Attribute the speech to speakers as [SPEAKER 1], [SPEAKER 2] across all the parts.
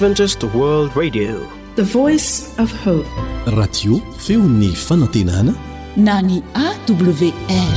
[SPEAKER 1] Adventist World Radio,
[SPEAKER 2] the voice of hope.
[SPEAKER 3] Radio feony fanantenana
[SPEAKER 4] na ny AWR.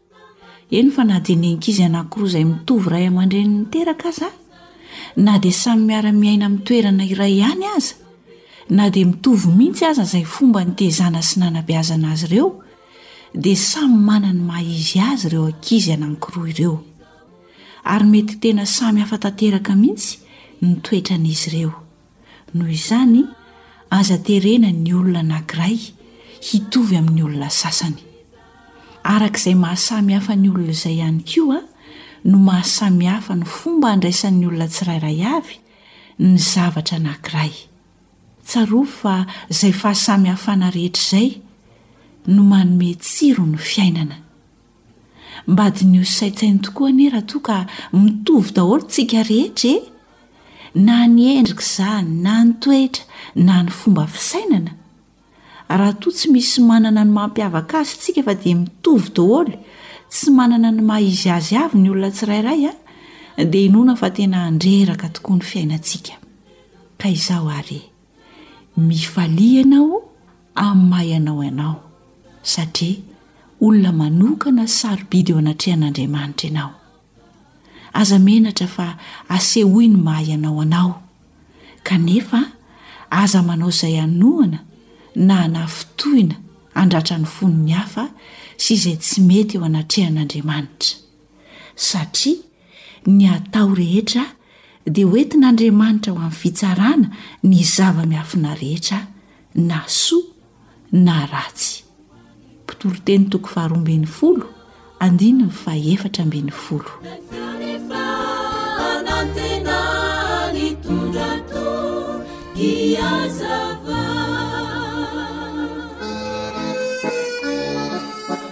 [SPEAKER 5] Eny fa na dia ny ankizy anankiroa izay mitovy ray aman-dreny niteraka aza, na dia samy miara-miaina amin'ny toerana iray ihany aza, na dia mitovy mihitsy aza izay fomba nitezana sy nanabeazana azy ireo, dia samy manana ny maha izy azy ireo ankizy anankiroa ireo. Ary mety tena samy hafa tanteraka mihitsy ny toetran'izy ireo. Noho izany, aza terena ny olona anankiray hitovy amin'ny olona sasany. Araka izay mahasamy hafa ny olona izay ihany koa no mahasamy hafa ny fomba handraisan'ny olona tsirairay avy ny zavatra anankiray. Tsarovy fa izay fahasamihafana rehetra izay no manome tsiro ny fiainana. Mbadiny ho saintsaino tokoa anie raha toa ka mitovy daholo tsika rehetra e! Na ny endrika izany, na ny toetra, na ny fomba fisainana. Raha toa tsy misy manana ny mampiavaka azy tsika fa dia mitovy daholo, tsy manana ny maha izy azy avy ny olona tsirairay an, dia inoana fa tena handreraka tokoa ny fiainantsika. Ka izao ary e! Mifalia ianao amin'ny maha ianao anao, satria olona manokana sy sarobidy eo anatrehan'Andriamanitra ianao. Aza menatra fa asehoy ny maha ianao anao, kanefa aza manao izay hanohana na hanafintohina handratra ny fon'ny hafa sy izay tsy mety eo anatrehan'Andriamanitra. satria ny atao rehetra dia hoentin'Andriamanitra ho amin'ny fitsarana ny zava-miafina rehetra na soa na ratsy. Mpitoriteny toko faharoa ambin'ny folo,
[SPEAKER 6] andininy fahefatra ambin'ny folo.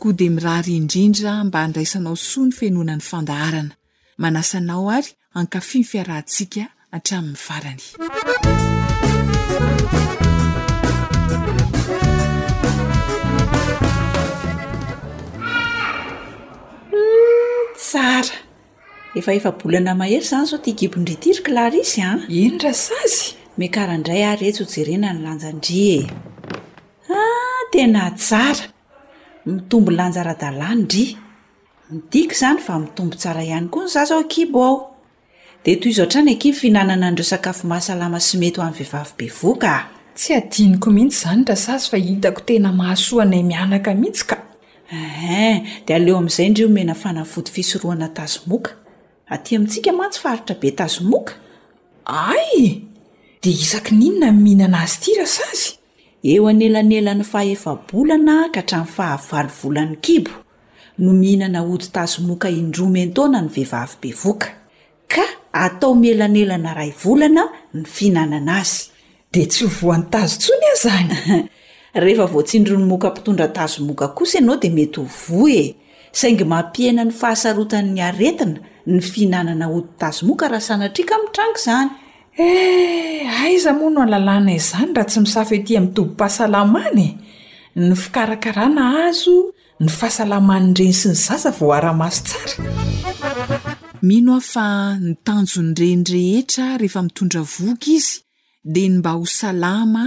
[SPEAKER 6] Koa dia mirary indrindra mba handraisanao soa ny fenoana ny fandaharana. Manasa anao ary hankafy ny fiarahantsika hatramin'ny farany.
[SPEAKER 7] Tsara! Efa efa-bolana mahery izany izao ity gibon-dry ity ry Clarisse a!
[SPEAKER 6] Eny Rasazy!
[SPEAKER 7] Miakara indray ary etsy ho jerena ny lanjan-dry e! Ah, tena tsara! Mitombo lanja ara-dalà ny ndry. Midika izany fa mitombo tsara ihany koa ny zaza ao an-kibo ao. Dia tohizo hatrany akia ny fihinanana an'ireo sakafo mahasalama sy mety ho an'ny vehivavy bevohoka a!
[SPEAKER 6] Tsy hadinoko mihitsy izany Rasazy fa hitako tena mahasoa anay mianaka mihitsy ka!
[SPEAKER 7] Eehh, dia aleo amin'izay ndry omena fanafody fisorohana tazomoka. Aty amintsika mantsy faritra be tazomoka.
[SPEAKER 6] Hay! Dia isaky n'inona no mihinana azy ity Rasazy?
[SPEAKER 7] Eo anelanelan'ny fahefa-bolana ka hatramin'ny fahavalo volan'ny kibo no mihinana ody tasy moka indroa miantaona ny vehivavy bevoka, ka atao mielanelana iray volana ny fihinanana azy.
[SPEAKER 6] Dia tsy ho voan'ny tazo intsony aza any!
[SPEAKER 7] Rehefa voatsindron'ny moka mpitondra tazo moka kosa ianao dia mety ho voa e! Saingy mampihena ny fahasarotan'ny aretina ny fihinanana ody tazo moka raha sanatria ka mitranga izany.
[SPEAKER 6] Eh! Aiza moa no alalana izany raha tsy misafo ety amin'ny tobim-pahasalamana e! Ny fikarakarana azo ny fahasalaman'ny reny sy ny zaza vao ara-maso tsara. Mino aho fa ny tanjon'ny reny rehetra rehefa mitondra vohoka izy dia ny mba ho salama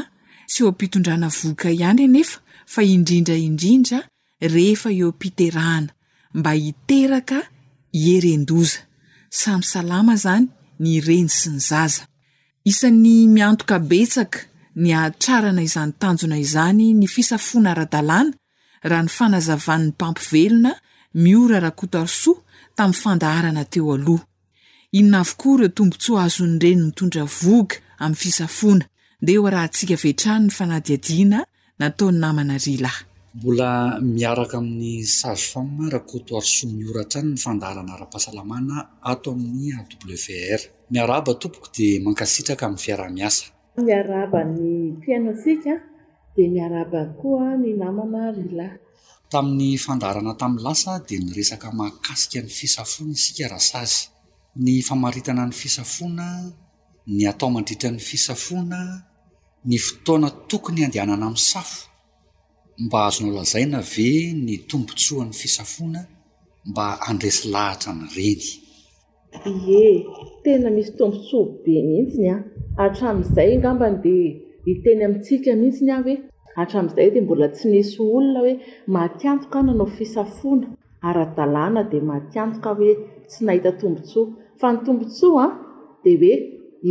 [SPEAKER 6] sy eo am-pitondrana vohoka ihany anefa fa indrindra indrindra rehefa eo am-piterahana mba hiteraka hieren-doza. Samy salama izany ny reny sy ny zaza. Isan'ny miantoka betsaka ny hahatrarana izany tanjona izany ny fisafoana ara-dalàna, raha ny fanazavan'ny mpampivelona, Miora Rakotarosoa, tamin'ny fandaharana teo aloha. Inona avokoa ireo tombontsoa azon'ireny mitondra vohoka amin'ny fisafoana. Ndeha ho arahantsika avy hatrany ny fanadihadiana nataon'ny namana Rila.
[SPEAKER 8] Mbola miaraka amin'ny sage-femme Rakotoarisoa Miora hatrany ny fandaharana ara-pahasalamana ato amin'ny AWR. Miarahaba tompoko dia mankasitraka amin'ny fiaraha-miasa.
[SPEAKER 9] Miarahaba ny mpihaino antsika dia miarahaba koa ny namana Rila.
[SPEAKER 8] Tamin'ny fandaharana tamin'ny lasa dia niresaka mahakasika ny fisafoana isika rasazy. Ny famaritana ny fisafoana, ny atao mandritra ny fisafoana, ny fotoana tokony handehanana misafo, mba azonao lazaina ve ny tombotsoan'ny fisafoana mba handresy lahatra an'ireny.
[SPEAKER 9] Ie, tena misy tombontsoa be mihitsiny an! Hatramin'izay angambany dia hiteny amintsika mihitsiny aho hoe hatramin'izay dia mbola tsy nisy olona hoe matiantoka nanao fisafoana ara-dalàna dia matiantoka aho hoe tsy nahita tombontsoa. Fa ny tombontsoa dia hoe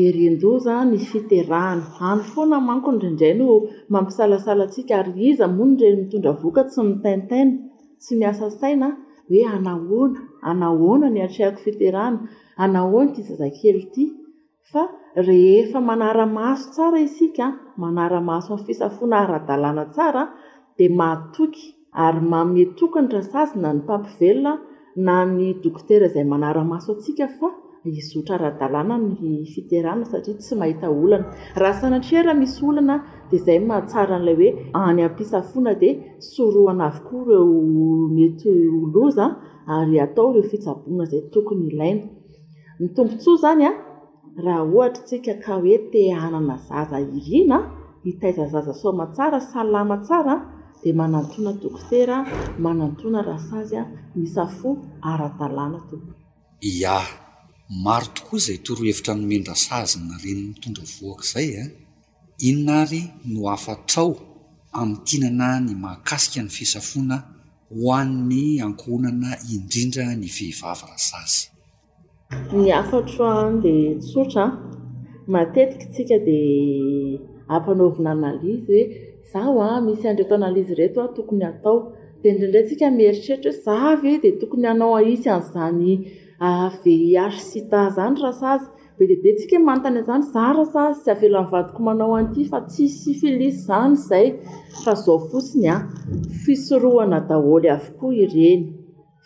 [SPEAKER 9] irin-doza ny fiterahana. Any foana manko indraindray no mampisalasala antsika ary iza moa no re mitondra voka tsy mitaintaina? Tsy miasa saina hoe hanahoana, hanahoana ny hatrehako fiterana, hanahoana ity zazakely ity. Fa rehefa manara-maso tsara isika, manara-maso ny fisafoana ara-dalàna tsara, dia mahatoky ary manome toky ny Rasazina, ny Mpampivelona, na ny dokotera izay manara-maso antsika fa, Hizotra ara-dalàna ny fiterana satria tsy mahita olana. Raha sanatria ary misy olana dia izay no mahatsara an'ilay hoe any am-pisafoana dia sorohana avokoa ireo mety ho loza ary atao ireo fitsaboana izay tokony ilaina. Ny tombontsoa izany raha ohatra isika ka hoe te hanana zaza irina, hitaiza zaza saoma tsara, salama tsara dia manantòna dokotera, manantòna rasazy misafoa ara-dalàna tompoko.
[SPEAKER 8] Ia. Maro tokoa izay torohevitra nomen-dRasazy nariany nitondra vohoka izay an! Inona ary no hafatrao amin'ny tiana na ny mahakasika ny fisafoana ho an'ny ankohonana indrindra ny vehivavy Rasazy?
[SPEAKER 9] Ny hafatro an dia tsotra an! Matetika isika dia ampanaovina analyse hoe. Zaho a, misy an'ireto analyse ireto a tokony hatao, dia indraindray tsika mieritreritra hoe za ve dia tokony hanao hisy an'izany VIH sida zany ra sazy, be dia be tsika manontany an'izany, za ra sazy tsy avelan'ny vadiko manao an'ity fa tsy hisy syphilis zany izay, fa zao fotsiny a, fisorohana daholo avokoa ireny.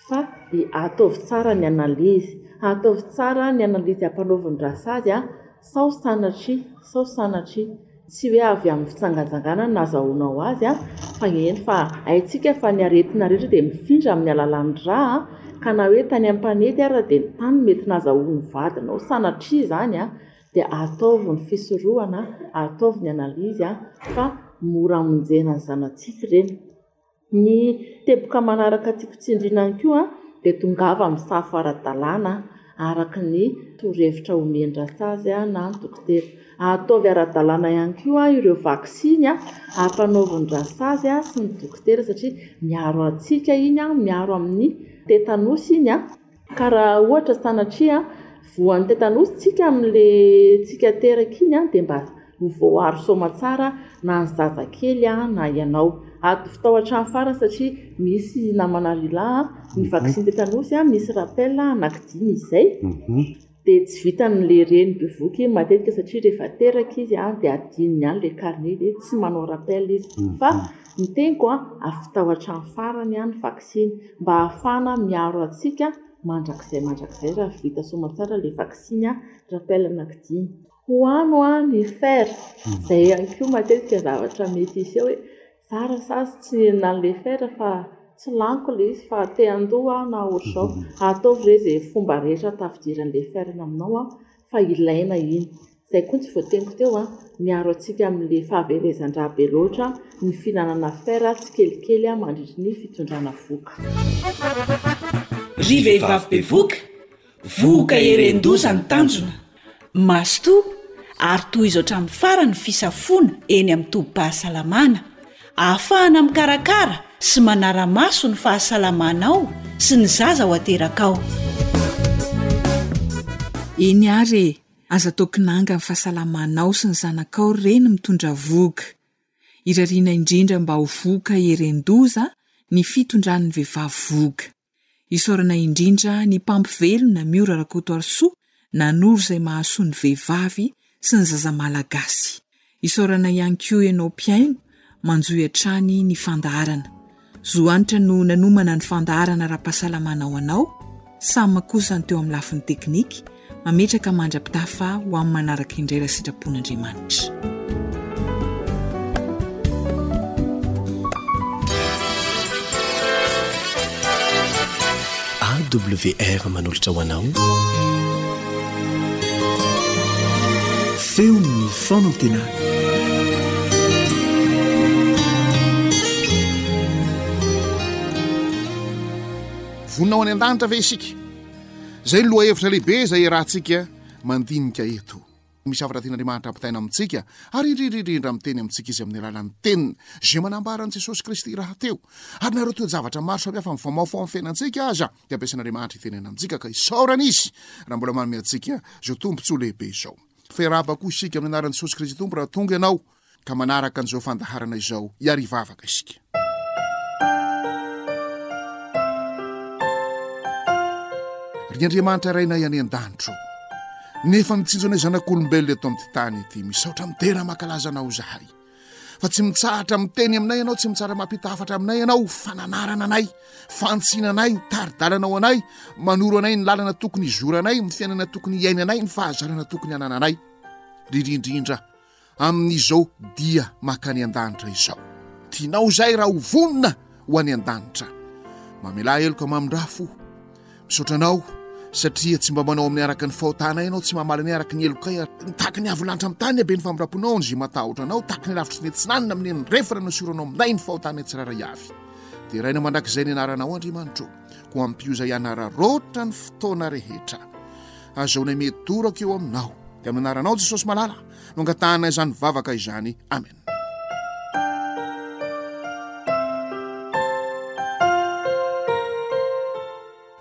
[SPEAKER 9] fa dia ataovy tsara ny analyse, ataovy tsara ny analyse ampanaovindrasa azy an, sao sanatria, sao sanatria, tsy hoe avy amin'ny fitsangatsanganana no azahoanao azy an, fa eny fa haintsika fa ny aretina rehetra dia mifindra amin'ny alalan'ny rà an, ka na hoe tany ampanety ara dia ny tany no mety nazahoan'ny vadinao sanatria izany an, dia ataovy ny fisorohana, ataovy ny analyse an, fa mora hamonjena ny zanatsika ireny. Ny teboka manaraka tiako tsindriana ihany koa dia tongava amin'ny safo ara-dalàna araka ny torohevitra omen-dRasazy na ny dokotera. Ataovy ara-dalàna ihany koa ireo vaksiny ampanaovin-dRasazy sy ny dokotera satria miaro antsika iny, miaro amin'ny tetanosy iny. Ka raha ohatra sanatria voan'ny tetanosy tsika amin'le tsika teraka iny dia mba ho voaaro soma tsara na ny zaza kely na ianao. Adovitao hatrany farany satria misy namana lehilahy ny vaksiny tetanosy misy rappel anaky dimy
[SPEAKER 8] izay.
[SPEAKER 9] dia tsy vitan'ny le reny bevoky matetika satria rehefa teraka izy an dia adinony ihany le carnet dia tsy manao rappel izy fa ny teniko an avy tao hatrany farany an ny vaksiny mba hahafahana miaro antsika mandrakizay mandrakizay raha vita soa aman-tsara le vaksiny an rappel anaky dimy ho ano an ny fer izay ihany koa matetika zavatra mety hiseho hoe Zara sazy tsy nal le fer fa tsy laniko le izy fa te handoa aho na orzao ataovy re ze fomba rehetra tafidiran le fer ny aminao an fa ilaina iny zay koa ny tsy voateniko teo an miaro antsika amin le fahaverezan draha be loatra ny fihinanana fer tsikelikely an mandritry ny fitondrana vohoka.
[SPEAKER 7] Ry vehivavy bevoka, Vohoka eren-doza ny tanjona, mazotoa ary tohizo hatramin'ny farany ny fisafoana eny amin'ny tobim-pahasalamana, ahafahana mikarakara sy manara-maso ny fahasalamanao sy ny zaza ho aterakao.
[SPEAKER 6] Eny ary e! Aza atao kinanga ny fahasalamanao sy ny zanakao ry reny mitondra vohoka. Irariana indrindra mba ho vohoka eren-doza ny fitondran'ny vehivavy vohoka. Isaorana indrindra ny mpampivelona Miora Rakotoarisoa nanoro izay mahasoa ny vehivavy sy ny zaza Malagasy. Isaorana ihany koa ianao mpihaino manjohy hatrany ny fandaharana. Zo Hanitra no nanomana ny fandaharana ara-pahasalamana ho anao, Sam kosa ny teo amin'ny lafiny teknika. Mametraka mandra-pitafa ho amin'ny manaraka indray raha sitrapon'Andriamanitra.
[SPEAKER 10] WR manolotra ho anao feon'ny fanantenana
[SPEAKER 11] vonina ho any an-danitra ve isika Izay no lohahevitra lehibe izay iarahantsika mandinika eto. Misy hafatra tian'Andriamanitra hampitaina amintsika, ary indrindra indrindra miteny amintsika Izy amin'ny alalan'ny Teniny, izay manambara an'i Jesosy Kristy rahateo. Ary na ireo toe-javatra maro samihafa mifamaofo ao amin'ny fiainantsika aza, dia ampiasain'Andriamanitra hitenenana amintsika, ka isaorana Izy raha mbola manome antsika izao tombontsoa lehibe izao. Fiarahaba koa isika amin'ny anaran'i Jesosy Kristy Tompo raha tonga ianao. ka manaraka an'izao fandaharana izao hiary vavaka isika. Ry Andriamanitra Rainay any an-danitro, nefa mitsinjo anay zanak'olombelona eto amin'ny tany ity, misaotra amin'ny tena makalaza anao izahay. Fa tsy mitsahatra miteny aminay ianao, tsy mitsara mampita hafatra aminay ianao, fananarana anay, fantsina anay, tari-dalanao anay, manoro anay ny lalana tokony hizoranay, ny fiainana tokony hiainanay, ny fahazarana tokony hanananay. Ririndrindra. amin'izao dia makany an-danitra izao. Tianao izay raha ho vonona ho any an-danitra. Mamelà heloka mamindraha fo. Misaotra anao satria tsy mba manao amin'ny araka ny fahotanay ianao, tsy mamaly anay araka ny helokay ary tahaka ny avo lanitra amin'ny tany habe ny famindram-ponao an'izay matahotra anao, tahaka ny lavitry ny atsinanana minia ny rehfa nanosoranao aminay ny fahotanay tsirairay avy. Deraina mandrakizay ny anaranao Andriamanitro. Koa ampio izay hanararaotra ny fotoana rehetra hazaonay miedoraka eo aminao. Dia amin'ny anaranao Jesosy malala no angatahana izany vavaka izany. Amen.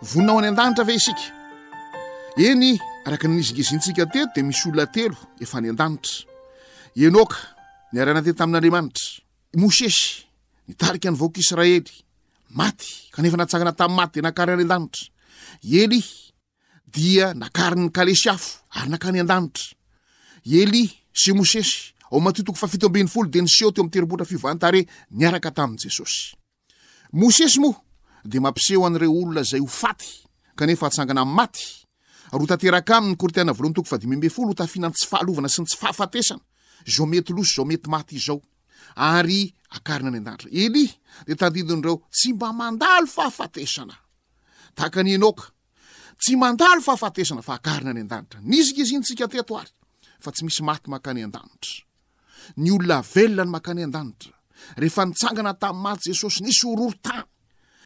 [SPEAKER 11] Vonina ho any an-danitra ve isika? Eny, araka ny nizingizintsika teto dia misy olona telo efa any an-danitra. Enoka, niarana tety tamin'Andriamanitra. I Mosesy, nitarika ny vahoak'Israely, maty, kanefa natsangana tamin'ny maty dia nakariny any an-danitra. I Elia dia nakariny ny kalesy afo ary nakany an-danitra. I Elia sy i Mosesy, ao Matio toko fahafito ambin'ny folo, dia niseho teo amin'ny tendrombohitra fiovantarehy niaraka tamin'i Jesosy. Mosesy moa dia mampiseho an'ireo olona izay ho faty kanefa hatsangana amin'ny maty, ary ho tanteraka aminy, Korintiana voalohany toko fahadimy ambin'ny folo, ho tafiana ny tsy fahalovana sy ny tsy fahafatesana, izao mety lo sy izao mety maty izao, ary akarina any an-danitra. Elia dia tadidin'ireo tsy mba mandalo fahafatesana, tahaka an'i Enoka, tsy mandalo fahafatesana fa akarina any an-danitra. Nizika izy iny tsika teto ary fa tsy misy maty mankany an-danitra. ny olona velona ny mankany an-danitra. Rehefa nitsangana tamin'ny maty Jesosy, nisy horohorontany.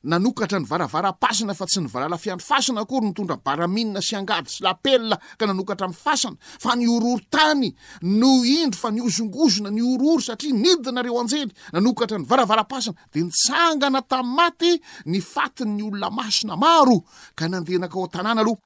[SPEAKER 11] Nanokatra ny varavaram-pasana fa tsy ny valala fiandry fasana akory nitondra baraminina sy angady sy lapelina ka nanokatra amin'ny fasana, fa ny horohorontany no indro fa nihozongozona, nihorohoro satria nidina ireo anjely, nanokatra ny varavaram-pasana, dia nitsangana tamin'ny maty ny fatin'ny olona masina maro ka nandeha nankao an-tanàna aloha.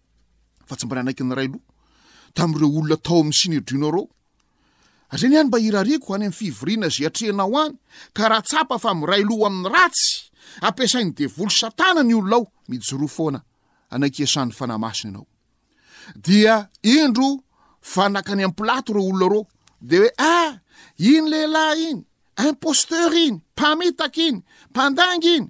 [SPEAKER 11] fa tsy mba nanaiky ny Ray Loha tamin'ireo olona tao amin'ny Synedrion ao reo. Ary zay ny any mba irariako any amin'ny fivoriana izay atrehinao any, ka raha tsapa fa miray loha amin'ny ratsy, ampiasain'ny devoly satana ny olona ao, mijoroa foana hanaiky esan'ny fanahy masina ianao. Dia indro fa nakany am-pilato ireo olona reo, dia hoe ah, iny lehilahy iny, imposteur iny, mpamitaka iny, mpandangy iny,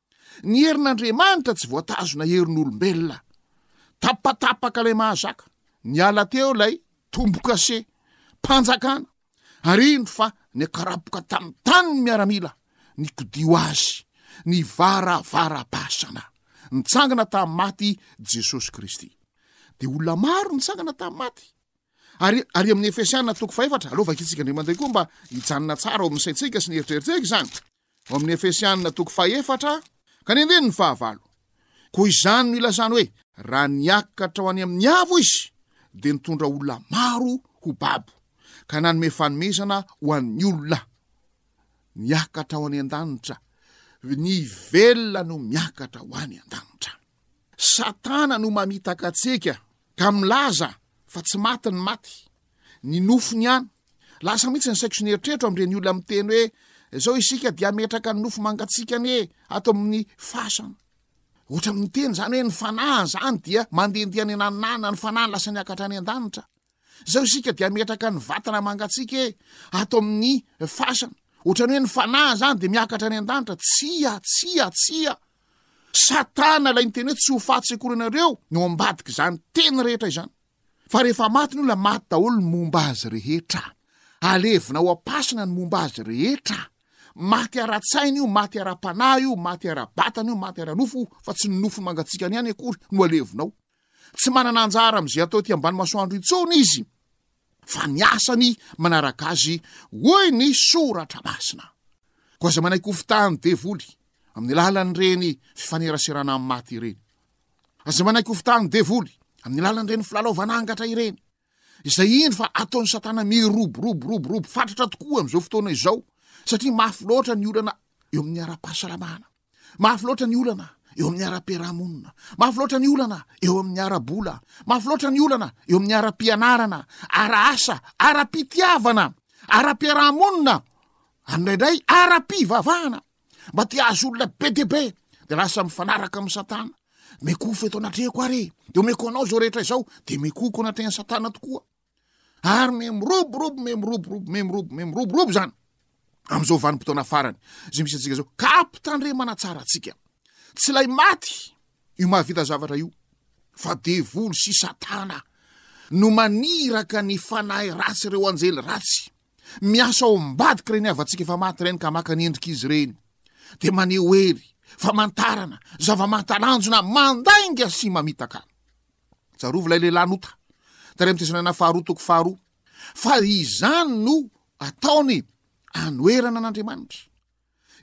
[SPEAKER 11] Ny herin'Andriamanitra tsy voatazona herin'olombelona. Tapatapaka ilay mahazaka. Niala teo ilay tombo-kase mpanjakana ary indro fa nikarapoka tamin'ny tany ny miaramila nikodio azy ny varavarabasana. Nitsangana tamin'ny maty i Jesosy Kristy. Dia olona maro nitsangana tamin'ny maty. Ary, ary amin'ny Efesiana toko fahefatra, aleo vakintsika indray mandeha koa mba hijanona tsara ao amin'ny saintsika sy ny eritreritsika izany. Ao amin'ny Efesiana toko fahefatra, ka ny andininy fahavalo. Koa izany no ilazany hoe, Raha niakatra ho any amin'ny avo izy, dia nitondra olona maro ho babo, ka nanome fanomezana ho an'ny olona. Niakatra ho any an-danitra. Ny velona no miakatra ho any an-danitra. Satana no mamitaka antsika ka milaza fa tsy maty ny maty, ny nofony ihany. Lasa mihitsy ny saiko sy ny eritreritro amin'ireny olona miteny hoe izao isika dia ametraka ny nofo mangatsiaka anie ato amin'ny fasana. Ohatra amin'ny teny izany hoe ny fanahiny izany dia mandehandeha any ananana, ny fanahiny lasa niakatra any an-danitra. Izao isika dia ametraka ny vatana mangatsiaka e ato amin'ny fasana. Ohatrany hoe ny fanahiny izany dia miakatra any an-danitra. Tsia, tsia, tsia. Satana ilay niteny hoe tsy ho faty sekoly ianareo no ambadik'izany teny rehetra izany. Fa rehefa maty ny olona, maty daholo ny momba azy rehetra. Alevina ao am-pasana ny momba azy rehetra. Maty ara-tsaina io, maty ara-panahy io, maty ara-batana io, maty ara-nofo io, fa tsy ny nofo mangatsiakany ihany akory no alevina ao. Tsy manana anjara amin'izay atao ety ambany masoandro intsony izy, fa ny asany manaraka azy, hoy ny soratra masina. Koa aza manaiky ho fitahan'ny devoly amin'ny alalan'ireny fifaneraserana amin'ny maty ireny. Aza manaiky ho fitahan'ny devoly amin'ny alalan'ireny filalao vanangatra ireny, izay indro fa ataon'i Satana miroboroboroborobo fatratra tokoa amin'izao fotoana izao, satria mafy loatra ny olana eo amin'ny ara-pahasalamana. Mafy loatra ny olana eo amin'ny ara-piarahamonina, mafy loatra ny olana eo amin'ny ara-bola, mafy loatra ny olana eo amin'ny ara-pianarana, ara-asa, ara-pitiavana, ara-piarahamonina, andraindray ara-pivavahana. Mba te ahazo olona be dia be de lasa mifanaraka amin'ny satana. Mekofo eto anatrehako ary e, de omeko anao zao rehetra izao de mekoko anatrehan'ny satana tokoa. ary memoroborobo memoroborobo memorobo memoroborobo zany am'izao vanim-potoana farany zay misy antsika zao ka mpitandremana tsara atsika tsy lay maty io mahavita zavatra io fa devoly sy satana no maniraka ny fanahy ratsy ireo anjely ratsy miasa ao mbadika reny havantsika efa maty reny ka maka ny endrik' izy ireny de maneho hery famantarana zava-mahatalanjona mandainga sy mamitaka Tsarovy ilay lehilahy lota tany amin'ny tesanana faharoa toko faharoa fa izany no ataony anoherana an'Andriamanitra.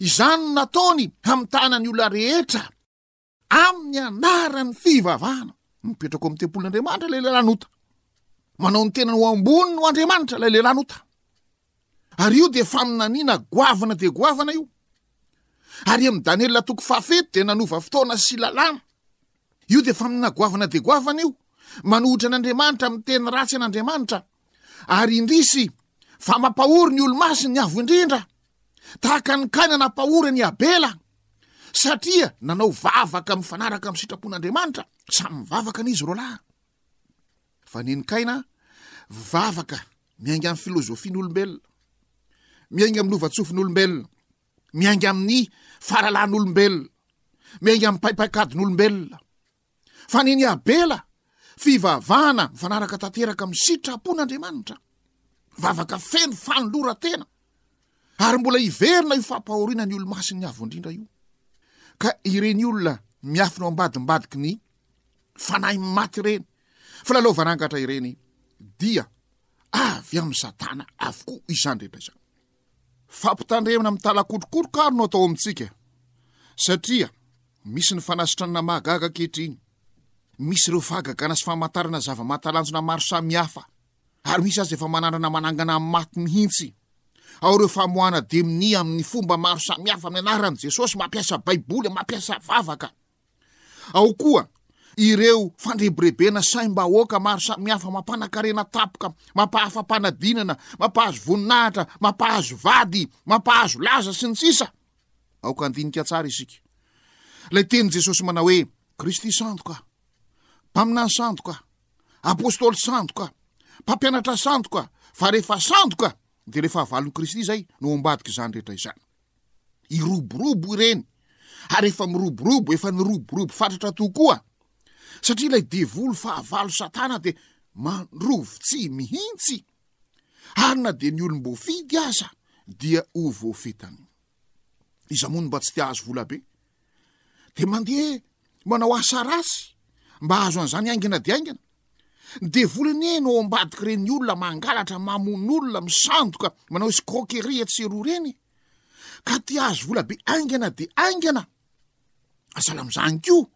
[SPEAKER 11] Izany no nataony hamitana ny olona rehetra amin'ny anaran'ny fivavahana. Mipetraka ao amin'ny tempolin'Andriamanitra ilay lehilahy lota. Manao ny tenany ho ambony no Andriamanitra ilay lehilahy lota. Ary io dia faminaniana goavana dia goavana io. Ary amin'i Daniela toko fahafito dia nanova fotoana sy lalàna Io dia faminina goavana dia goavana io, manohitra an'Andriamanitra amin'ny teny ratsy an'Andriamanitra, ary indrisy fa mampahory ny olo-masiny ny avo indrindra, tahaka ny Kaina nampahory an'i Abela, satria nanao vavaka mifanaraka amin'ny sitrapon'Andriamanitra, samy mivavaka ny izy roa lahy. Fa ny an'i Kaina, vavaka miainga amin'ny filozofian'olombelona, miainga amin'ny lovantsofin' olombelona. miainga amin'ny faralahan'olombelona, miainga amin'ny paipaikadin'olombelona. Fa neny Abela, fivavahana mifanaraka tanteraka amin'ny sitrapon'Andriamanitra, vavaka feno fanoloran-tena, ary mbola hiverina io fampahoriana ny olo-masin'ny avo indrindra io. Ka ireny olona miafina ao ambadimbadiky ny fanahy maty ireny, filalaovan'angatra ireny, dia avy amin'ny Satana avokoa izany rehetra izany. Fampitandremana mitalakotrokoroka ary no atao amintsika, satria misy ny fanasitranana mahagaga ankehitriny, misy ireo fahagagana sy famantarana zava-mahatalanjona maro samihafa, ary misy aza efa manandrana manangana amin'ny maty mihitsy. Ao ireo famoahana dia minia amin'ny fomba maro samihafa amin'ny anaran'i Jesosy, mampiasa Baiboly, mampiasa vavaka. Ao koa ireo fandrebirebena saim-bahoaka maro samihafa mampanakarena tapoka, mampahafa-panadinana, mampahazo voninahitra, mampahazo vady, mampahazo laza sy ny sisa. Aoka handinika tsara isika ilay tenin'i Jesosy manao hoe Kristy sandoka, Mpaminany sandoka, Apostoly sandoka, Mpampianatra sandoka, fa rehefa sandoka dia ilay fahavalon'i Kristy izay no ao ambadik'izany rehetra izany. Hiroborobo ireny, ary efa miroborobo, efa niroborobo fatratra tokoa, satria ilay devoly fahavalo Satana dia mandrovy tsihy mihitsy, ary na dia ny olom-boafidy aza dia ho voafitany. Iza moa no mba tsy te hahazo volabe? dia mandeha manao asa ratsy mba hahazo an'izany aingana dia aingana ny devoly anie no ao ambadika ireny olona mangalatra mamono olona misandoka manao escroquerie etsy sy eroa ireny ka ty hahazo vola be aingana dia aingana asala amin'izany koa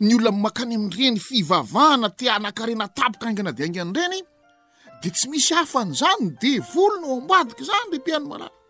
[SPEAKER 11] ny olona makany amin'ireny fivavahana te hanakarena tapitra aingana dia aingana ireny dia tsy misy hafa an'izany
[SPEAKER 12] ny devoly no
[SPEAKER 13] ao ambadika izany
[SPEAKER 10] ry mpihaino malala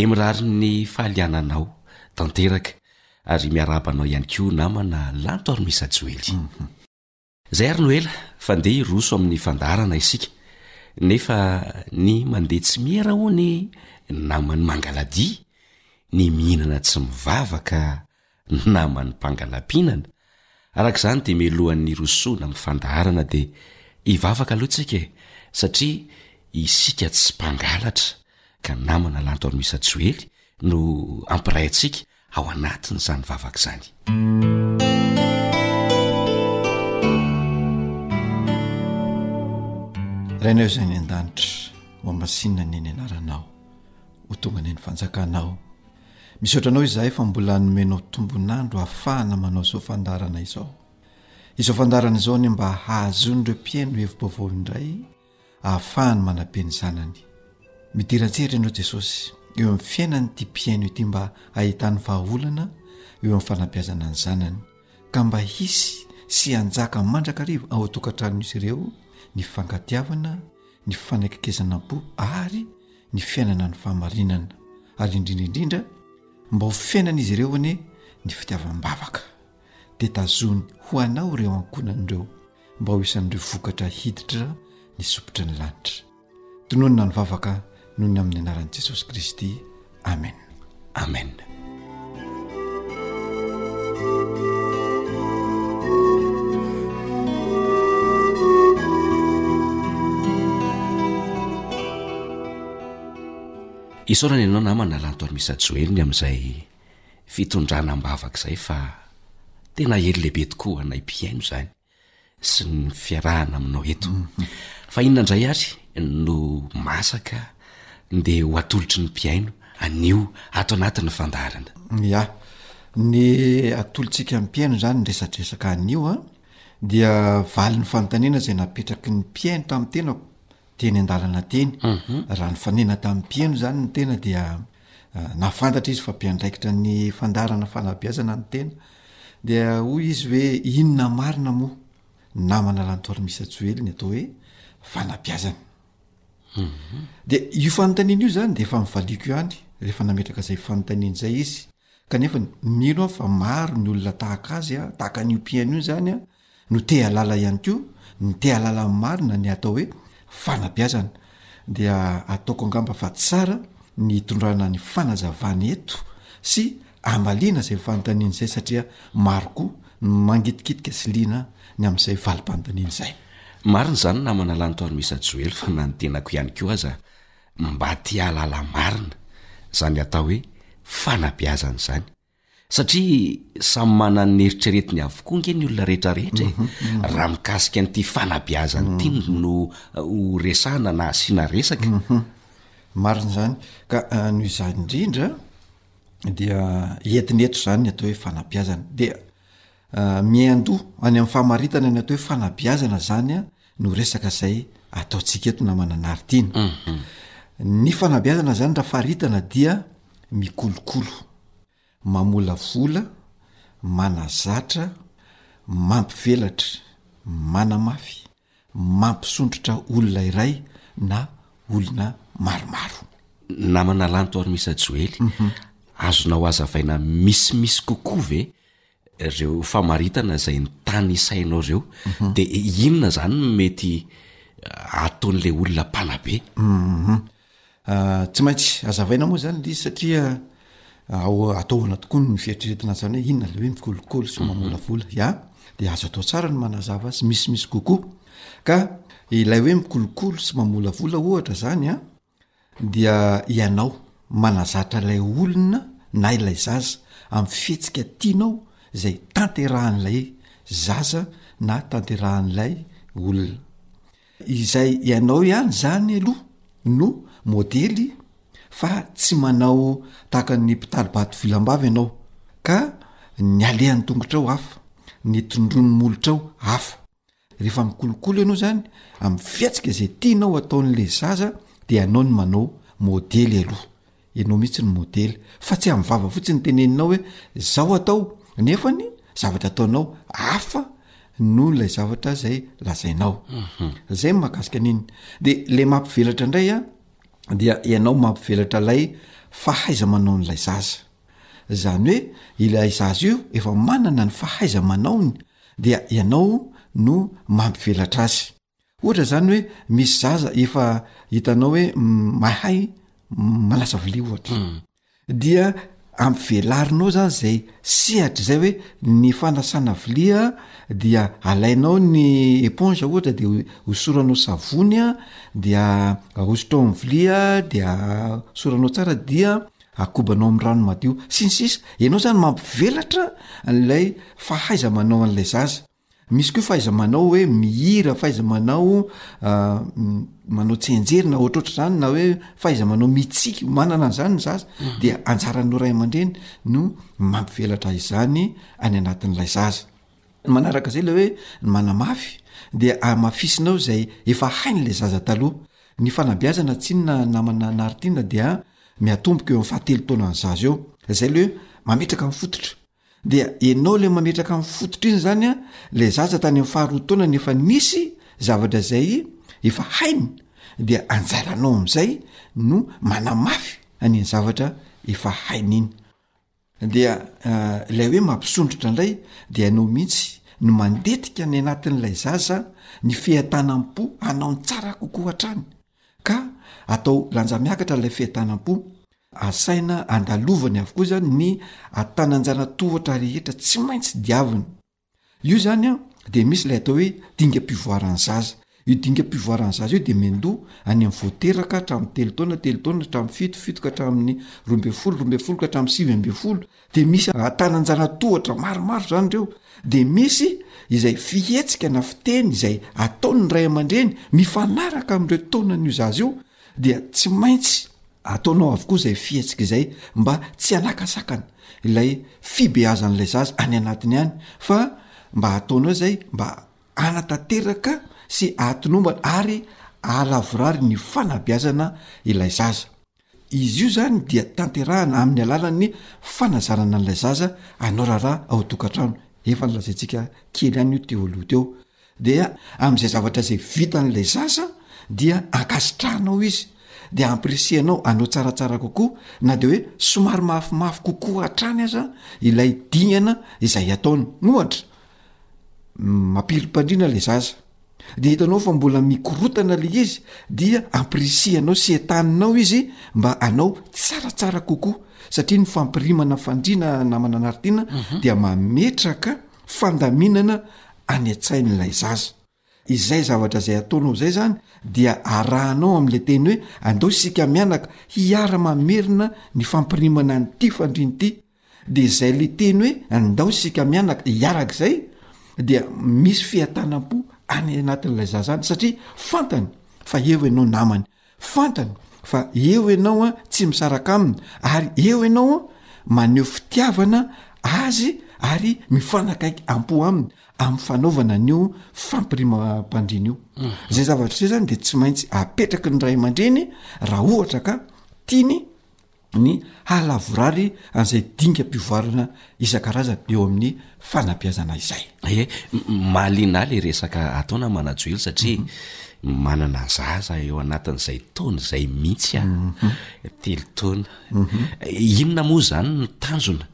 [SPEAKER 10] Dia mirary ny fahaliananao tanteraka ary miarahaba anao ihany koa namana Lanto ary Misa Joely. Zay ary no ela fa ndeha hiroso amin'ny fandaharana isika nefa ny mandeha tsy miera hono e naman'i Mangaladia ny mihinana tsy mivavaka naman'ny mpangala-pihinana, araka izany dia mialohan'ny hirosoana amin'ny fandaharana dia hivavaka aloha tsika e, satria isika tsy mpangalatra ka namana lanto an'i Misa Joely no hampiray antsika ao anatin'izany vavaka izany.
[SPEAKER 14] Rainao izay any an-danitra, ho hamasinina ny ny anaranao, ho tonga ny ny fanjakanao. Misaotra anao izahay fa mbola nomenao tombon'andro hahafahana manao izao fandaharana izao. Izao fandaharana izao anie mba hahazoan'ireo mpihaino hevi-baovao indray hahafahany manabe ny zanany. Midera an-tsehatra ianao Jesosy eo amin'ny fiainan'ity mpihaino ity mba hahitany vahaolana eo amin'ny fanabeazana ny zanany ka mba hisy sy hanjaka mandrakariva ao an-tokantranon'izy ireo ny fankatiavana ny fanakekezanam-po ary ny fiainana ny fahamarinana ary indrindra indrindra mba ho fiainan'izy ireo anie ny fitiavam-bavaka dia tazony ho anao ireo ankonany ireo mba ho isan'ireo vokatra hiditra ny sopitry ny lanitra tononina ny vavaka noho ny amin'ny anaran'i Jesosy Kristy. Amen.
[SPEAKER 10] Amen. isaorana ianao namana lanto any misa joeliny amin'izay fitondrana am-bavaka izay fa tena hely lehibe tokoa anay mpihaino izany sy ny fiarahana aminao eto fa inona indray ary no masaka ndeha ho atolotry ny mpiaino anio ato anatin'ny fandaharana
[SPEAKER 14] ya ny atolotsika mpiaino zany ny resadresaka anio a dia vali ny fanontaniana izay napetraky ny mpiaino tamin'ny tenako teny an-dalana teny mhm. raha ny fanena tamin'ny mpiaino zany ny tena dia Na fantatra izy fa mpiandraikitra ny fandaharana fanabeazana ny tena dia hoy izy hoe inona marina moa ny namana lantoary misa joely ny atao hoe fanabeazana mhm. dia io fanontaniana io zany de efa mivaliako ihany rehefa nametraka zay fanontaniana zay izy kanefa mino aho fa maro ny olona tahaka azy a tahaka an'io mpihaino io zany a no tealala ihany koa ny tealala ny marina ny atao hoe fanabeazana dia ataoko angamba fa tsara ny hitondrana ny fanazavana eto sy amaliana izay fanontaniana izay satria maro koa ny mangitikitika sy liana ny amin'izay valim-panontaniana
[SPEAKER 10] izay Marina izany namana lanto ary Misa Joely fa na ny tenako ihany koa aza mba te-hahalala marina izany atao hoe fanabeazana izany. Satria samy manana ny eritreretiny avokoa nge ny olona rehetra rehetra e. Mhm, mhm. Raha mikasika an'ity fanabeazana ity mhm. no uh, ho resahana na asiana resaka.
[SPEAKER 14] Marina izany. Ka uh, noho izany indrindra dia entineto izany ny atao hoe fanabeazana. Dia uh, miandoha any amin'ny famaritana ny atao hoe fanabeazana zany a no resaka izay ataontsika eto namana naritina mhm. ny fanabeazana zany raha faritana dia mikolokolo mamolavola manazatra mampivelatra manamafy mampisondrotra olona iray na olona maromaro
[SPEAKER 10] namana lanto armisa joely mhm. azonao azavaina misimisy kokoa ve reo famaritana zay nitanisainao reo de inona zany no mety ataon'le olona mpanabe?
[SPEAKER 14] Hum tsy maintsy azavaina moa zany le izy satria ao ataovana tokoa ny fieritreretina zany hoe inona le hoe mikolokolo sy mamolavola ya de azo atao tsara ny manazava azy misimisy kokoa ka ilay hoe mikolokolo sy mamolavola ohatra zany an. dia ianao manazatra ilay olona na ilay zaza amin'ny fihetsika tianao izay tanterahan'ilay zaza na tanterahan'ilay olona. Izay ianao ihany izany aloha no modely fa tsy manao tahaka ny mpitari-bato vilam-bava ianao ka ny alehan'ny tongotrao hafa, ny tondroin'ny molotrao hafa. Rehefa mikolokolo ianao zany amin'ny fihetsika zay tianao ataon'le zaza de ianao no manao modely aloha, ianao mihitsy no modely fa tsy amin'ny vava fotsiny teneninao hoe zao atao nefany zavatra ataonao hafa noho ilay zavatra zay lazainao, zay no mahakasika an'iny, de le mampivelatra indray a dia ianao mampivelatra lay fahaiza-manaon'ilay zaza, zany hoe ilay zaza io efa manana ny fahaiza-manaony dia ianao no mampivelatra azy. Ohatra zany hoe misy zaza efa hitanao hoe mahay manasa vilia ohatra
[SPEAKER 10] mm.
[SPEAKER 14] dia ampivelarinao zany zay sehatra zay hoe ny fanasana vilia dia alainao ny eponge ohatra de osoranao savony a dia aosotao am vilia dia osoranao tsara dia akobanao amin'ny rano madio sy ny sisa ianao zany mampivelatra an'ilay fahaiza manao an'ilay zaza misy koa fahaiza manao hoe mihira fahaiza manao ah, manao tsenjery na ohatroatra zany na hoe fahaiza manao mitsiky manana an'izany ny zaza
[SPEAKER 10] mhm.
[SPEAKER 14] dia anjaran'no ray aman-dreny no mampivelatra izany any anatin'ilay zaza Ny manaraka izay ilay hoe ny manamafy dia amafisinao izay efa hain'ilay zaza taloha. Ny fanabeazana tsy inona namana Naritina dia miatomboka eo amin'ny fahatelo taonan'ny zaza eo. Izay ilay hoe mametraka ny fototra. Dia ianao ilay mametraka ny fototra iny izany an, ilay zaza tany amin'ny faharoa taonany efa nisy zavatra izay efa hainy dia anjaranao amin'izay no manamafy an'iny zavatra efa hainy iny. Dia ilay hoe mampisondrotra indray dia ianao mihitsy no mandetika any anatin'ilay zaza ny fientanam-po hanao ny tsara kokoa hatrany ka atao lanja miakatra ilay fientanam-po, asaina andalovany avokoa izany ny antanan-jana tohatra rehetra tsy maintsy diaviny. Io zany an de misy lay atao hoe dingam-pivoaran'ny zaza io dingam-pivoaran'ny zaza io de mendoa any am' voateraka hatramin'ny telo taona telo taona hatramin'ny fito fito ka hatramin'ny roa amby folo roa amby folo ka hatramin'ny sivy amby folo de misy atanan-janatohatra maromaro zany ireo de misy izay fihetsika na fiteny izay ataon'ny ray aman-dreny mifanaraka am'ireo taonan'io zaza io dia tsy maintsy ataonao avokoa izay fihetsika izay mba tsy hanakasakana ilay fibeazan'ilay zaza any anatiny any fa mba hataonao izay mba hanatanteraka sy ahatonombana ary ahalavorary ny fanabeazana ilay zaza izy io zany dia tanterahana amin'ny alalan'ny fanazarana an'ilay zaza anao raharaha ao tokantrano efa nylazaintsika kely any io teo aloha teo Dia amin'izay zavatra izay vitan'ilay zaza dia ankasitrahanao izy, dia ampirisihanao hanao tsaratsara kokoa, na dia hoe somary mafimafy kokoa hatrany aza ilay dingana izay ataony. Ohatra, mampirim-pandriana ilay zaza, dia hitanao fa mbola mikorotana ilay izy, dia ampirisihanao sy entaninao izy mba hanao tsaratsara kokoa, satria ny fampirimana fandriana namana anaritiana dia mametraka. fandaminana any an-tsain'ilay zaza. Izay zavatra izay ataonao izay izany dia arahanao amin'ilay teny hoe andao isika mianaka hiara-mamerina ny fampirimana an'ity fandriana ity, dia izay ilay teny hoe andao isika mianaka hiaraka izay dia misy fiatanam-po any anatin'ilay zaza any satria fantany fa eo ianao namany. Fantany fa eo ianao an tsy misaraka aminy ary eo ianao an maneho fitiavana azy ary mifanakaiky ampo aminy amin'ny fanaovana an'io fampirimam-pandriana io zay zavatra zay zany de tsy maintsy apetraky ny ray aman-dreny raha ohatra ka tiany ny hahalavorary an'izay dingam-pivoarana isan-karazany eo amin'ny fanabeazana izay.
[SPEAKER 10] Ee, mahaliana ahy ilay resaka ataonao an Manajoel satria manana zaza eo anatin'izay taona izay mihitsy
[SPEAKER 14] aho,
[SPEAKER 10] telo taona. Inona moa izany no tanjona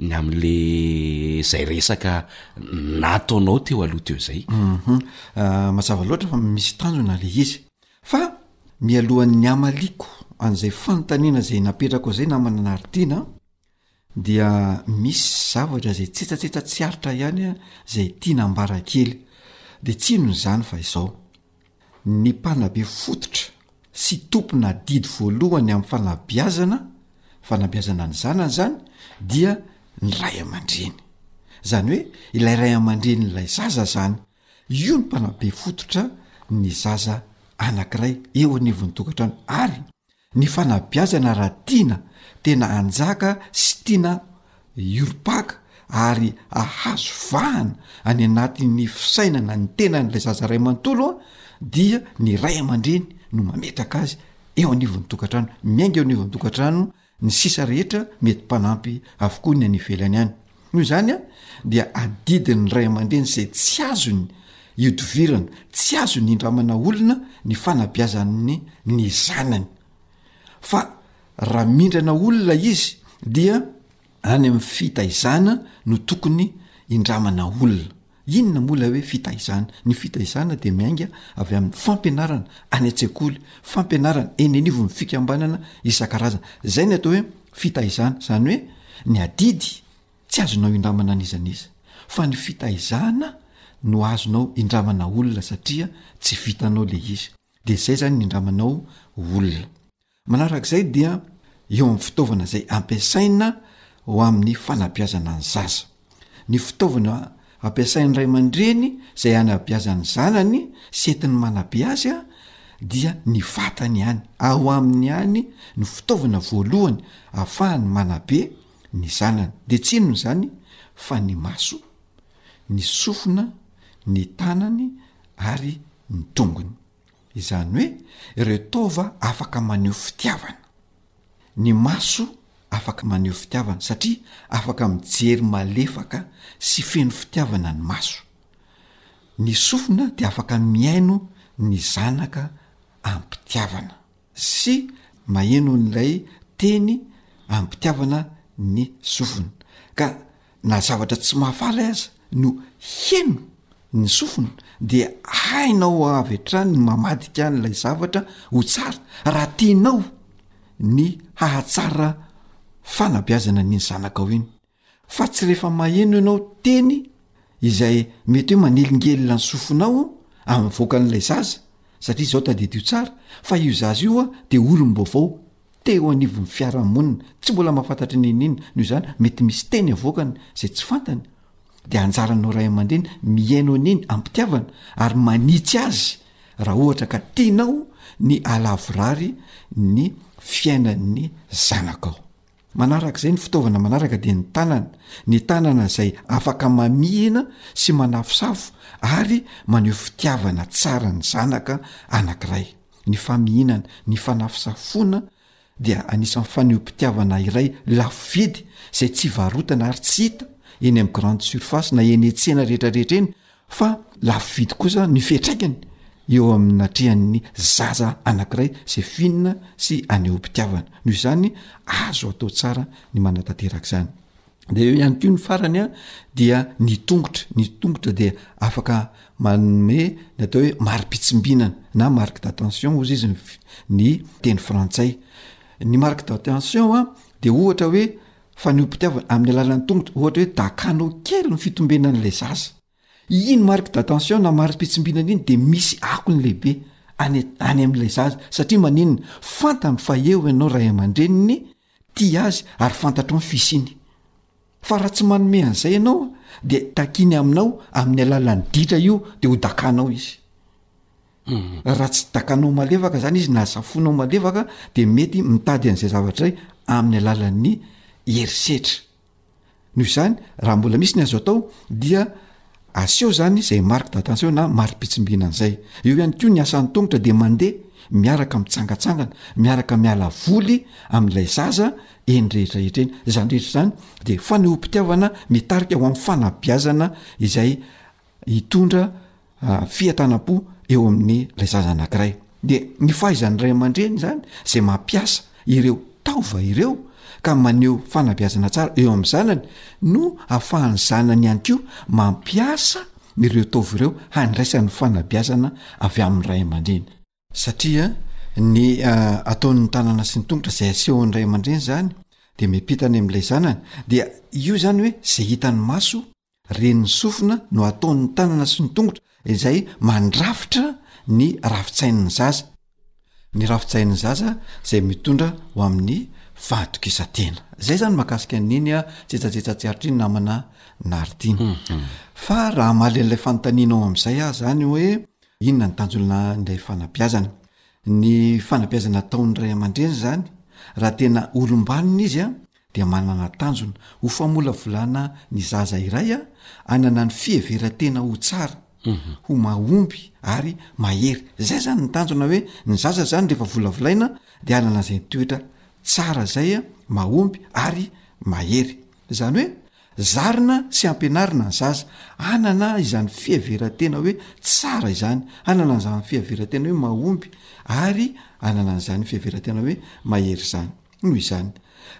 [SPEAKER 10] ny amin'ilay izay resaka nataonao teo aloha teo
[SPEAKER 14] izay? Mazava loatra fa misy tanjona ilay izy. Fa mialohan'ny hamaliako an'izay fanontaniana izay napetrako izay namana Nardina a, dia misy zavatra izay tsetsatsetsa tsy aritra ihany aho izay tiana hambara kely. Dia tsy inona izany fa izao, ny mpanabe fototra sy tompona adidy voalohany amin'ny fanabeazana, fanabeazana ny zanany izany, dia ny ray aman-dreny. Izany hoe ilay ray aman-drenin'ilay zaza izany. Io no mpanabe fototra ny zaza anankiray eo anivon'ny tokantrano ary ny fanabeazana raha tiana tena hanjaka sy tiana hiorim-paka ary hahazo vahana any anatin'ny fisainana ny tenan'ilay zaza ray manontolo a dia ny ray aman-dreny no mametraka azy eo anivon'ny tokantrano miainga eo anivon'ny tokantrano Ny sisa rehetra mety mpanampy avokoa ny any ivelany any. Noho izany dia adidin'ny ray aman-dreny izay tsy azony ihodivirana, tsy azony indramana olona ny fanabeazany ny zanany. Fa raha mindrana olona izy dia any amin'ny fitaizana no tokony indramana olona. Inona moa ilay hoe fitaizana? Ny fitaizana dia miainga avy amin'ny fampianarana any an-tsekoly, fampianarana eny anivon'ny fikambanana isan-karazany. Izay ny atao hoe fitaizana, izany hoe ny adidy tsy azonao indramana n'iza n'iza, fa ny fitaizana no azonao indramana olona satria tsy vitanao ilay izy, dia izay izany ny indramanao olona. Manarak'izay dia eo amin'ny fitaovana izay ampiasaina ho amin'ny fanabeazana ny zaza. Ny fitaovana ampiasain'ny ray aman-dreny izay hanabeazany ny zanany sy entiny manabe azy dia ny vatany ihany. Ao aminy ihany no fitaovana voalohany afahany manabe ny zanany. Dia tsy inona izany fa ny maso, ny sofina, ny tanany ary ny tongony. Izany hoe ireo taova afaka maneho fitiavana. Ny maso afaka maneho fitiavana satria afaka mijery malefaka sy feno fitiavana ny maso. Ny sofina dia afaka mihaino ny zanaka am-pitiavana sy maheno an'ilay teny am-pitiavana ny sofina ka Na zavatra tsy mahafaly aza no heno ny sofina dia hainao avy hatrany ny mamadika an'ilay zavatra ho tsara raha tianao ny hahatsara fanabeazana ny zanakao iny fa tsy rehefa maheno ianao teny izay mety hoe manelingelina ny sofinao amin'ny voakan'ilay zaza satria izao tadidio tsara fa io zaza io a de olom-baovao te eo anivon'ny fiarahamonina tsy mbola mahafantatra n'inon'inona, noho izany mety misy teny avoakany izay tsy fantany, dia anjaranao ray aman-dreny mihaino an'iny am-pitiavana ary manitsy azy raha ohatra ka tianao ny halavorary ny fiainan'ny zanakao. Manaraka izay ny fitaovana manaraka dia ny tanana, ny tanana izay afaka mamihina sy manafosafo ary maneho fitiavana tsara ny zanaka anankiray. Ny famihinana, ny fanafisafoana dia anisan'ny fanehoam-pitiavana iray lafo vidy izay tsy varotana ary tsy hita eny amin'ny grande surface na eny tsena rehetrarehetra eny fa lafo vidy kosa ny fiatraikany eo amin'ny atrehan'ny zaza anankiray izay finina sy anehoam-pitiavana. Noho izany, azo atao tsara ny manatanteraka izany. de eo ihany ko ny farany a dia ny tongotra ny tongotra dia afaka manome ny atao hoe mari-pitsimbinana na marque d'attention ozy izy ny ny teny frantsay ny marque d'attention a de ohatra hoe fanehoam-pitiavana amin'ny alalan'ny tongotra ohatra hoe dakanao kely ny fitombenan'ilay zaza Iny marque d'attention na mari-pitsimbinana iny dia misy akony lehibe any any amin'ilay zaza satria maninona? Fantany fa eo ianao ray aman-dreniny tia azy ary fantatrao ny fisiany. Fa raha tsy manome an'izay ianao dia takiany aminao amin'ny alalan'ny ditra io dia ho dakanao izy. Raha tsy dakanao malefaka izany izy na safoinao malefaka dia mety mitady an'izay zavatra izay amin'ny alalan'ny herisetra. Noho izany, raha mbola misy ny azo atao dia aseo izany izay marque d'attention na mari-pitsimbina an'izay. Eo ihany koa ny asa an-tongotra dia mandeha miaraka mitsangatsangana, miaraka miala voly amin'ilay zaza eny rehetrarehetra eny. Izany rehetra izany dia fanehoam-pitiavana mitarika ho amin'ny fanabeazana izay hitondra fientanam-po eo amin'ny lay zaza anankiray de ny fahaizan'ny ray aman-dreny zany zay mampiasa ireo taova ireo ka maneho fanabeazana tsara eo amin'ny zanany no afahan'ny zanany ihany ko mampiasa ireo taova ireo handraisan'ny fanabeazana avy amin'ny ray aman-dreny satria ny ataon'ny tanana sy ny tongotra zay asehon'ny ray aman-dreny zany de miampita any amin'ilay zanany dia io zany hoe zay hitan'ny maso ren'ny sofina no ataon'ny tanana sy ny tongotra izay mandrafitra ny rafitsain'ny zaza ny rafitsain'ny zaza zay mitondra ho amin'ny fahatokisan-tena zay zany makasika niny a tsetsatsetsat tsy aritry ny namana naritina fa raha malel'ilay fanontanianao amin'izay ah zany hoe Inona ny tanjon'ilay fanabeazana? Ny fanabeazana ataon'ny ray aman-dreny izany, raha tena olom-banona izy, dia manana tanjona ho famolavolana ny zaza iray hanana ny fiheveran-tena ho tsara, ho mahomby ary mahery. Izay izany ny tanjona hoe ny zaza izany rehefa volavolaina dia hanana izay toetra tsara izay, mahomby ary mahery. Izany hoe Zarina sy ampianarina ny zaza hanana izany fiheveran-tena hoe tsara izany, hanana an'izany fiheveran-tena hoe mahomby ary hanana an'izany fiheveran-tena hoe mahery izany. Noho izany,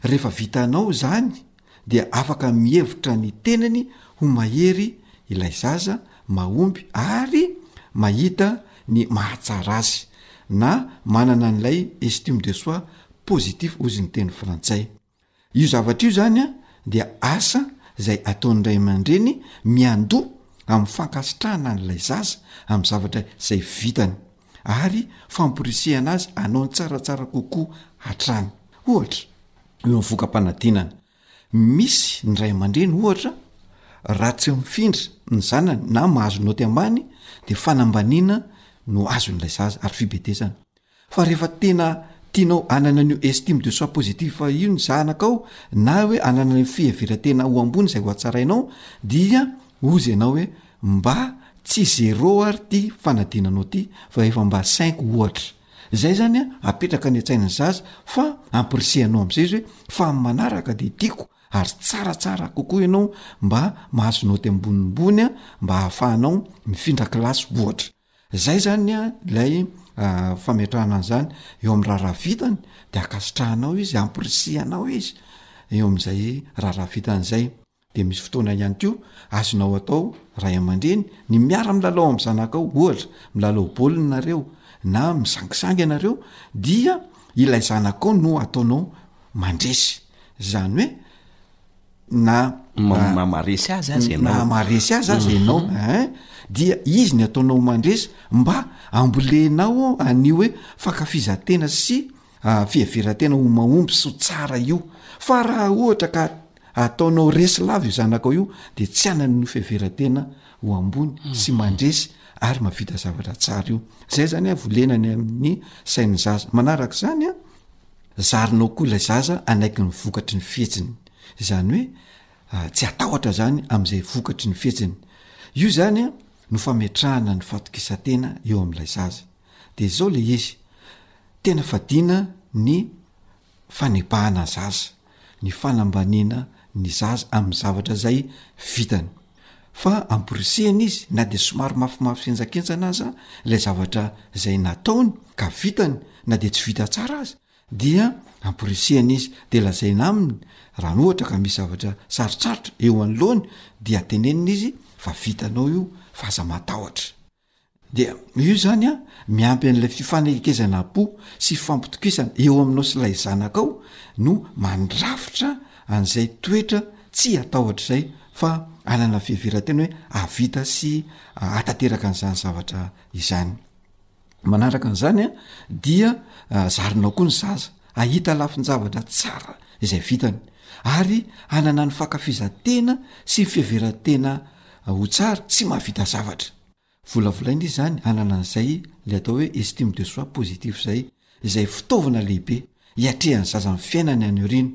[SPEAKER 14] rehefa vitanao izany dia afaka mihevitra ny tenany ho mahery ilay zaza, mahomby ary mahita ny mahatsara azy, na manana an'ilay estime de soi positif hozy ny teny frantsay. Io zavatra io izany dia asa izay ataon'ny ray aman-dreny miandoha amin'ny fankasitrahana an'ilay zaza amin'ny zavatra izay vitany ary famporisihana azy hanao ny tsaratsara kokoa hatrany. Ohatra, eo amin'ny voka-panadinana, misy ny ray aman-dreny, ohatra, raha tsy mifindra ny zanany na mahazo naoty ambany dia fanambaniana no azon'ilay zaza ary fibedesana. Fa rehefa tena tianao hanana an'io estime de soi positif io ny zanakao na hoe hanana an'io fiheveran-tena ho ambony izay hohatsarainao dia hozy ianao hoe mba tsy zéro ary ity fanadinanao ity fa efa mba cinq ohatra. Izay izany an, apetraka any an-tsain'ny zaza fa ampirisihano amin'izay izy hoe fa amin'ny manaraka dia tiako ary tsaratsara kokoa ianao mba mahazo naoty ambonimbony an, mba hahafahanao mifindra kilasy ohatra. Zay zany a ilay fametrahana an'zany eo amin'ny raharaha vitany de ankasitrahanao izy ampirisihanao izy eo am'zay raharaha vitany zay de misy fotoana ihany koa azonao atao ray aman-dreny ny miara milalao am' zanakao ohatra milalao baolina nareo na misangisangy ianareo dia ilay zanakao no ataonao mandresy zany hoe na
[SPEAKER 10] mamaresy azy azy ianao
[SPEAKER 14] na amaresy azy azy ianao mhm. en dia izy ny ataonao mandresy mba ambolenao an'io hoe fakafizantena sy ah, fiheverantena ho mahomby so tsara io fa raha ohatra ka ataonao resy lava io zanakao io de tsy anany no fiheverantena ho ambony mhm. sy mandresy ary mavita zavatra tsara io zay zany a volena ny amin'ny sain'ny zaza manarak'izany a Zarinao koa ilay zaza hanaiky ny vokatry ny fihetsiny. Izany hoe tsy hatahotra izany amin'izay vokatry ny fihetsiny. Io izany no fametrahana ny fatokisan-tena eo amin'ilay zaza. Dia izao ilay izy, tena fadiana ny fanebahana zaza, ny fanambaniana ny zaza amin'ny zavatra izay vitany. fa amporisihina izy na dia somary mafimafy fenjakenjana aza ilay zavatra izay nataony ka vitany na dia tsy vita tsara aza dia amporisihina izy de lazaina aminy raha nohatra ka misy zavatra sarotsarotra eo an'loany dia tenenina izy fa vitanao io fa aza matahotra Dia io izany an, miampy an'ilay fifanekezana po sy fifampitokisana eo aminao sy ilay zanakao no mandrafitra an'izay toetra tsy hatahotra izay fa hanana fiheveran-tena hoe hahavita sy hahatanteraka an'izany zavatra izany. Manaraka an'izany an, dia zarinao koa ny zaza. hahita lafin-javatra tsara izay vitany ary hanana ny fankafizan-tena sy ny fiheveran-tena ho tsara tsy mahavita zavatra. Volavolaina izany hanana an'izay ilay atao hoe estime de soi positive izay, izay fitaovana lehibe hiatrehan'ny zaza ny fiainany any aoriana.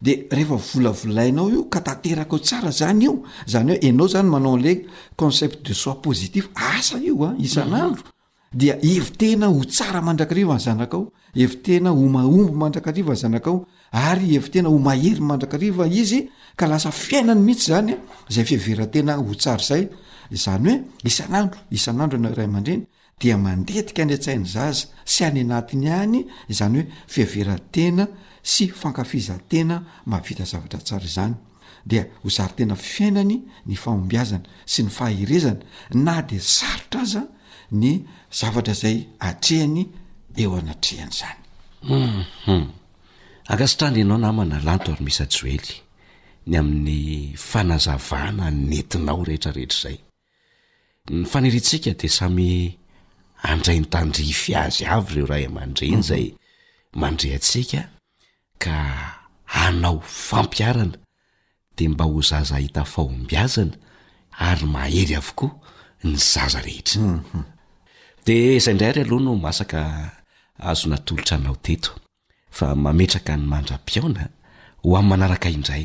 [SPEAKER 14] Dia rehefa volavolainao io ka tanterakao tsara izany io, izany hoe ianao izany manao an'ilay concept de soi positive, asa io an, isan'andro dia hevi-tena ho tsara mandrakariva ny zanakao, hevi-tena ho mahomby mandrakariva ny zanakao, ary hevi-tena ho mahery mandrakariva izy, ka lasa fiainany mihitsy izany a, izay fiheveran-tena ho tsara izay, izany hoe isan'andro isan'andro ianao ray aman-dreny dia mandetika any an-tsain'ny zaza sy any anatiny any izany hoe fiheveran-tena sy fankafizan-tena mahavita zavatra tsara izany. dia ho zari-tena fiainany ny fahombiazana sy ny faherezana na dia sarotra aza ny zavatra izay atrehany eo anatrehany izany.
[SPEAKER 10] Hum Ankasitrahana ianao namana Lanto ary Misa Joely ny amin'ny fanazavana nentinao rehetrarehetra izay. Ny faniriantsika dia samy handray ny tandrify azy avy ireo ray aman-dreny izay mandre antsika. ka hanao fampiharana dia mba ho zaza hahita fahombiazana ary mahery avokoa ny zaza rehetra dia izay indray ary aloha no masaka azo natolotra anao teto fa mametraka ny mandra-pihaona
[SPEAKER 4] ho amin'ny manaraka indray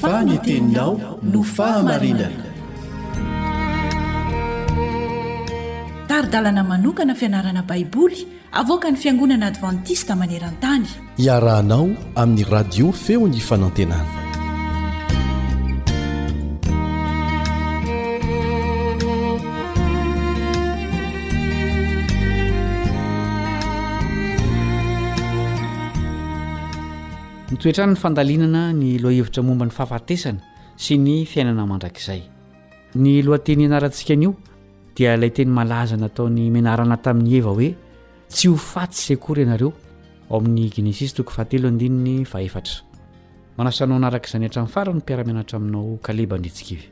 [SPEAKER 3] fa ny
[SPEAKER 15] teninao no
[SPEAKER 3] fahamarinana
[SPEAKER 7] tari-dalana manokana fianarana baiboly Avoakan'ny Fiangonana Advantista maneran-tany.
[SPEAKER 3] Iarahanao amin'ny Radio Feon'ny Fanantenana.
[SPEAKER 16] Nitoetrany ny fandalinana ny lohahevitra momba ny fahafatesana sy ny fiainana mandrakizay. Ny lohateny ianarantsika anio dia ilay teny malaza nataon'i menarana tamin'i eva hoe tsy ho faty sy akory ianareo ao amin'ny genesisy toko fahatelo andininy fahefatra manasanao anaraka izany hatramin'ny farany mpiaramianatra aminao kaleba andritsikivy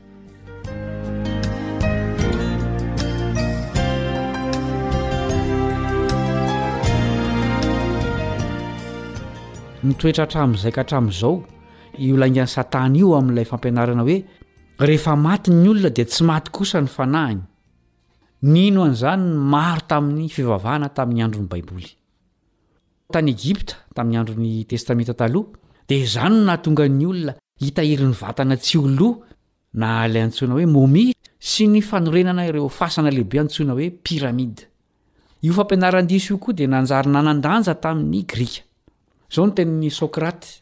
[SPEAKER 16] mitoetra hatramin'izay ka hatramin'izao io laingan'ny satana io amin'ilay fampianarana hoe Rehefa maty ny olona dia tsy maty kosa ny fanahiny. Nino an'izany ny maro tamin'ny fivavahana tamin'ny andron'ny Baiboly. Tany Egypta, tamin'ny andron'ny Testamenta Taloha, dia izany no nahatonga ny olona hitahiry ny vatana tsy ho lo na ilay antsoina hoe momie sy ny fanorenana ireo fasana lehibe antsoina hoe pyramide. Io fampianaran-diso io koa dia nanjary nanan-danja tamin'ny Grika. Izao no tenin'i Socrate,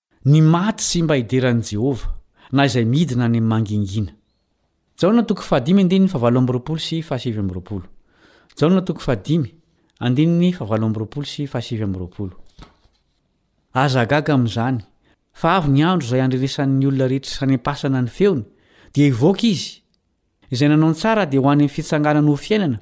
[SPEAKER 16] Ny maty sy mba hidera an'i Jehovah, na izay midina any amin'ny mangingina. Jaona toko fahadimy andininy fahavalo amby roapolo sy fahasivy amby roapolo Jaona toko fahadimy andininy fahavalo amby roapolo sy fahasivy amby roapolo Aza gaga amin'izany, fa avy ny andro izay handrenesan'ny olona rehetra any am-pasana ny feony, dia hivoaka izy. Izay nanao ny tsara dia ho any amin'ny fitsanganana ho fiainana,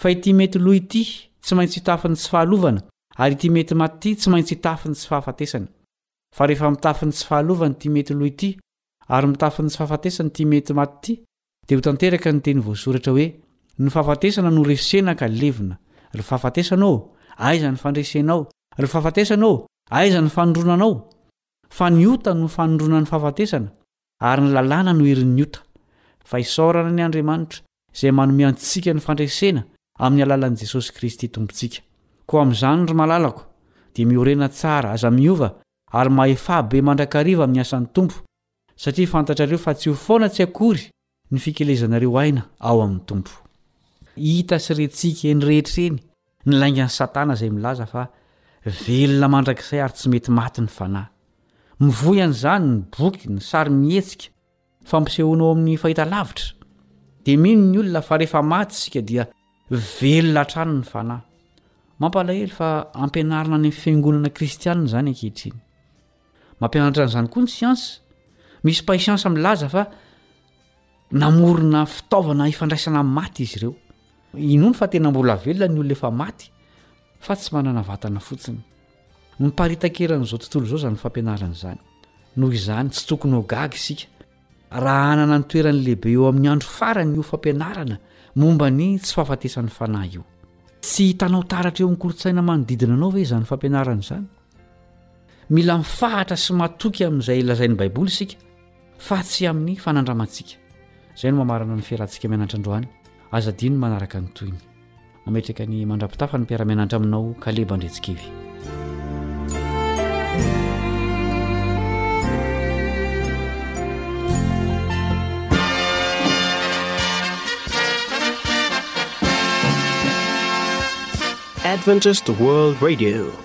[SPEAKER 16] Fa ity mety lo ity tsy maintsy hitafy ny tsy fahalovana ary ity mety maty ity tsy maintsy hitafy ny tsy fahafatesana. Fa rehefa mitafy ny tsy fahalovana ity mety lo ity ary mitafy ny tsy fahafatesana ity mety maty ity dia ho tanteraka ny teny voasoratra hoe, Ny fahafatesana no resena ka levona. Ry fahafatesana ô, aiza ny fandresenao? Ry fahafatesana ô, aiza ny fanondronanao? Fa ny ota no fanondronan'ny fahafatesana, ary ny lalàna no irin'ny ota. Fa isaorana ny Andriamanitra, izay manome antsika ny fandresena amin'ny alalan'i Jesosy Kristy Tompontsika. Koa amin'izany, ry malalako, dia miorena tsara, aza miova, ary mahefaha be mandrakariva amin'ny asan'ny Tompo, satria fantatrareo fa tsy ho foana tsy akory ny fikelezanareo aina ao amin'ny Tompo. Hita sy rentsika eny rehetra eny ny laingan'i Satana izay milaza fa velona mandrakizay ary tsy mety maty ny fanahy. Mivoy an'izany ny boky, ny sarimihetsika, Fampisehoana ao amin'ny fahitalavitra, dia mino ny olona fa rehefa maty isika dia velona hatrany ny fanahy. Mampalahelo fa ampianarina any amin'ny fiangonana kristianina izany ankehitriny. Mampianatra an'izany koa ny siansa. Misy mpaisiansa milaza fa namorona fitaovana ifandraisana amin'ny maty izy ireo. Inoany fa tena mbola velona ny olona efa maty, fa tsy manana vatana fotsiny. Miparitaka eran'izao tontolo izao izany fampianarana izany. Noho izany, tsy tokony ho gaga isika raha hanana ny toerany lehibe eo amin'ny andro farany io fampianarana momba ny tsy fahafatesan'ny fanahy io. Tsy hitanao taratra eo amin'ny kolontsaina manodidina anao ve izany fampianarana izany? Mila mifahatra sy matoky amin'izay lazain'ny Baiboly isika, fa tsy amin'ny fanandramantsika. Izay no mamarana ny fialantsika mianatra androany. Aza adino ny manaraka ny tohiny. Nametraka ny mandra-pitafa ny mpiara-mianatra aminao Kaleba Andretsikivy.
[SPEAKER 3] Adventist World Radio